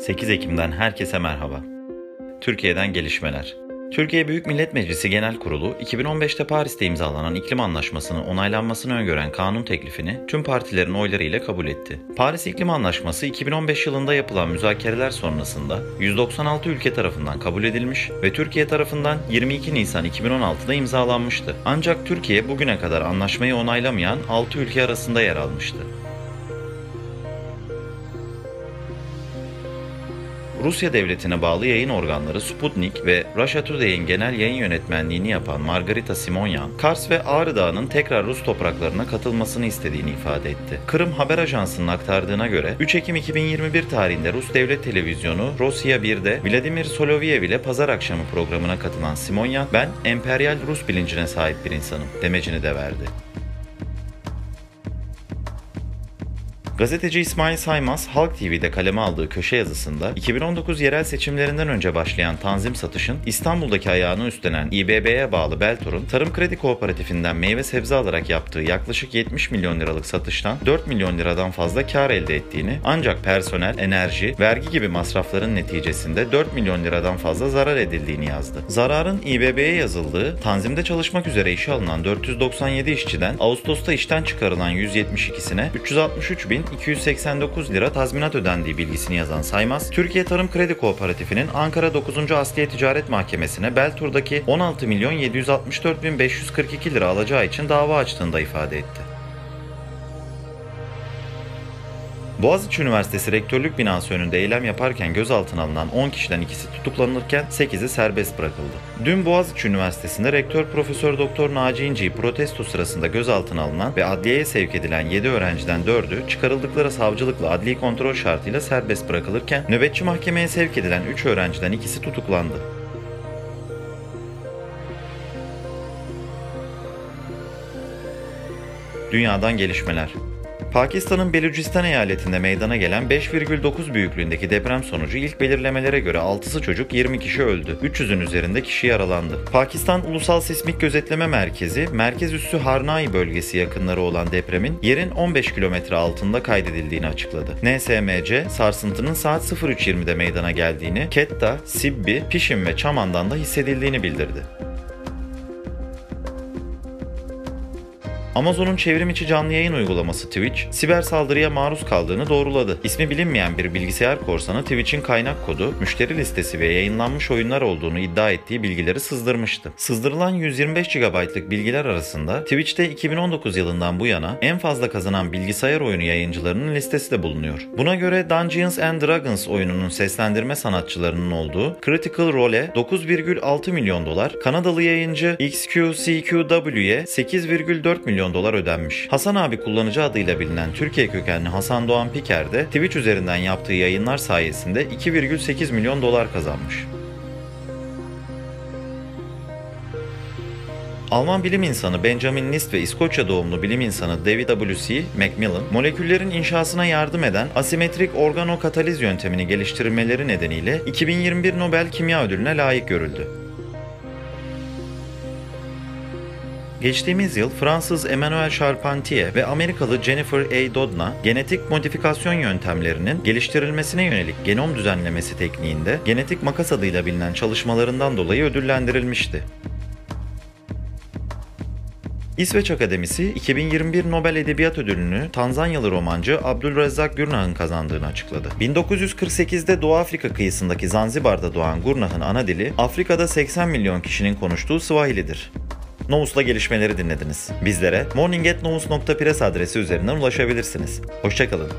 8 Ekim'den herkese merhaba. Türkiye'den gelişmeler. Türkiye Büyük Millet Meclisi Genel Kurulu 2015'te Paris'te imzalanan iklim anlaşmasının onaylanmasını öngören kanun teklifini tüm partilerin oylarıyla kabul etti. Paris İklim Anlaşması 2015 yılında yapılan müzakereler sonrasında 196 ülke tarafından kabul edilmiş ve Türkiye tarafından 22 Nisan 2016'da imzalanmıştı. Ancak Türkiye bugüne kadar anlaşmayı onaylamayan 6 ülke arasında yer almıştı. Rusya devletine bağlı yayın organları Sputnik ve Russia Today'in genel yayın yönetmenliğini yapan Margarita Simonyan, Kars ve Ağrı Dağı'nın tekrar Rus topraklarına katılmasını istediğini ifade etti. Kırım Haber Ajansı'nın aktardığına göre 3 Ekim 2021 tarihinde Rus Devlet Televizyonu Rusya 1'de Vladimir Solovyev ile pazar akşamı programına katılan Simonyan, ben emperyal Rus bilincine sahip bir insanım demecini de verdi. Gazeteci İsmail Saymaz, Halk TV'de kaleme aldığı köşe yazısında 2019 yerel seçimlerinden önce başlayan tanzim satışın İstanbul'daki ayağını üstlenen İBB'ye bağlı Beltor'un Tarım Kredi Kooperatifinden meyve sebze alarak yaptığı yaklaşık 70 milyon liralık satıştan 4 milyon liradan fazla kar elde ettiğini ancak personel, enerji, vergi gibi masrafların neticesinde 4 milyon liradan fazla zarar edildiğini yazdı. Zararın İBB'ye yazıldığı, tanzimde çalışmak üzere işe alınan 497 işçiden Ağustos'ta işten çıkarılan 172'sine 363 bin 289 lira tazminat ödendiği bilgisini yazan Saymaz, Türkiye Tarım Kredi Kooperatifi'nin Ankara 9. Asliye Ticaret Mahkemesi'ne Beltur'daki 16 milyon 764 bin 542 lira alacağı için dava açtığını da ifade etti. Boğaziçi Üniversitesi Rektörlük binası önünde eylem yaparken gözaltına alınan 10 kişiden ikisi tutuklanırken 8'i serbest bırakıldı. Dün Boğaziçi Üniversitesi'nde Rektör Profesör Doktor Naci İnci'yi protesto sırasında gözaltına alınan ve adliyeye sevk edilen 7 öğrenciden 4'ü çıkarıldıkları savcılıkla adli kontrol şartıyla serbest bırakılırken nöbetçi mahkemeye sevk edilen 3 öğrenciden ikisi tutuklandı. Dünyadan gelişmeler. Pakistan'ın Belucistan eyaletinde meydana gelen 5,9 büyüklüğündeki deprem sonucu ilk belirlemelere göre 6'sı çocuk 20 kişi öldü. 300'ün üzerinde kişi yaralandı. Pakistan Ulusal Sismik Gözetleme Merkezi, merkez üssü Harnai bölgesi yakınları olan depremin yerin 15 kilometre altında kaydedildiğini açıkladı. NSMC, sarsıntının saat 03.20'de meydana geldiğini, Ketta, Sibbi, Pişim ve Çaman'dan da hissedildiğini bildirdi. Amazon'un çevrim içi canlı yayın uygulaması Twitch, siber saldırıya maruz kaldığını doğruladı. İsmi bilinmeyen bir bilgisayar korsanı Twitch'in kaynak kodu, müşteri listesi ve yayınlanmış oyunlar olduğunu iddia ettiği bilgileri sızdırmıştı. Sızdırılan 125 GB'lık bilgiler arasında Twitch'te 2019 yılından bu yana en fazla kazanan bilgisayar oyunu yayıncılarının listesi de bulunuyor. Buna göre Dungeons and Dragons oyununun seslendirme sanatçılarının olduğu Critical Role 9,6 milyon dolar, Kanadalı yayıncı XQCQW'ye 8,4 milyon milyon dolar ödenmiş. Hasan abi kullanıcı adıyla bilinen Türkiye kökenli Hasan Doğan Piker de Twitch üzerinden yaptığı yayınlar sayesinde 2,8 milyon dolar kazanmış. Alman bilim insanı Benjamin Nist ve İskoçya doğumlu bilim insanı David W.C. Macmillan, moleküllerin inşasına yardım eden asimetrik organokataliz yöntemini geliştirmeleri nedeniyle 2021 Nobel Kimya Ödülüne layık görüldü. Geçtiğimiz yıl Fransız Emmanuel Charpentier ve Amerikalı Jennifer A. Doudna genetik modifikasyon yöntemlerinin geliştirilmesine yönelik genom düzenlemesi tekniğinde genetik makas adıyla bilinen çalışmalarından dolayı ödüllendirilmişti. İsveç Akademisi 2021 Nobel Edebiyat Ödülünü Tanzanyalı romancı Abdülrezzak Gurnah'ın kazandığını açıkladı. 1948'de Doğu Afrika kıyısındaki Zanzibar'da doğan Gurnah'ın ana dili Afrika'da 80 milyon kişinin konuştuğu Swahili'dir. Novus'la gelişmeleri dinlediniz. Bizlere morning.novus.press adresi üzerinden ulaşabilirsiniz. Hoşçakalın.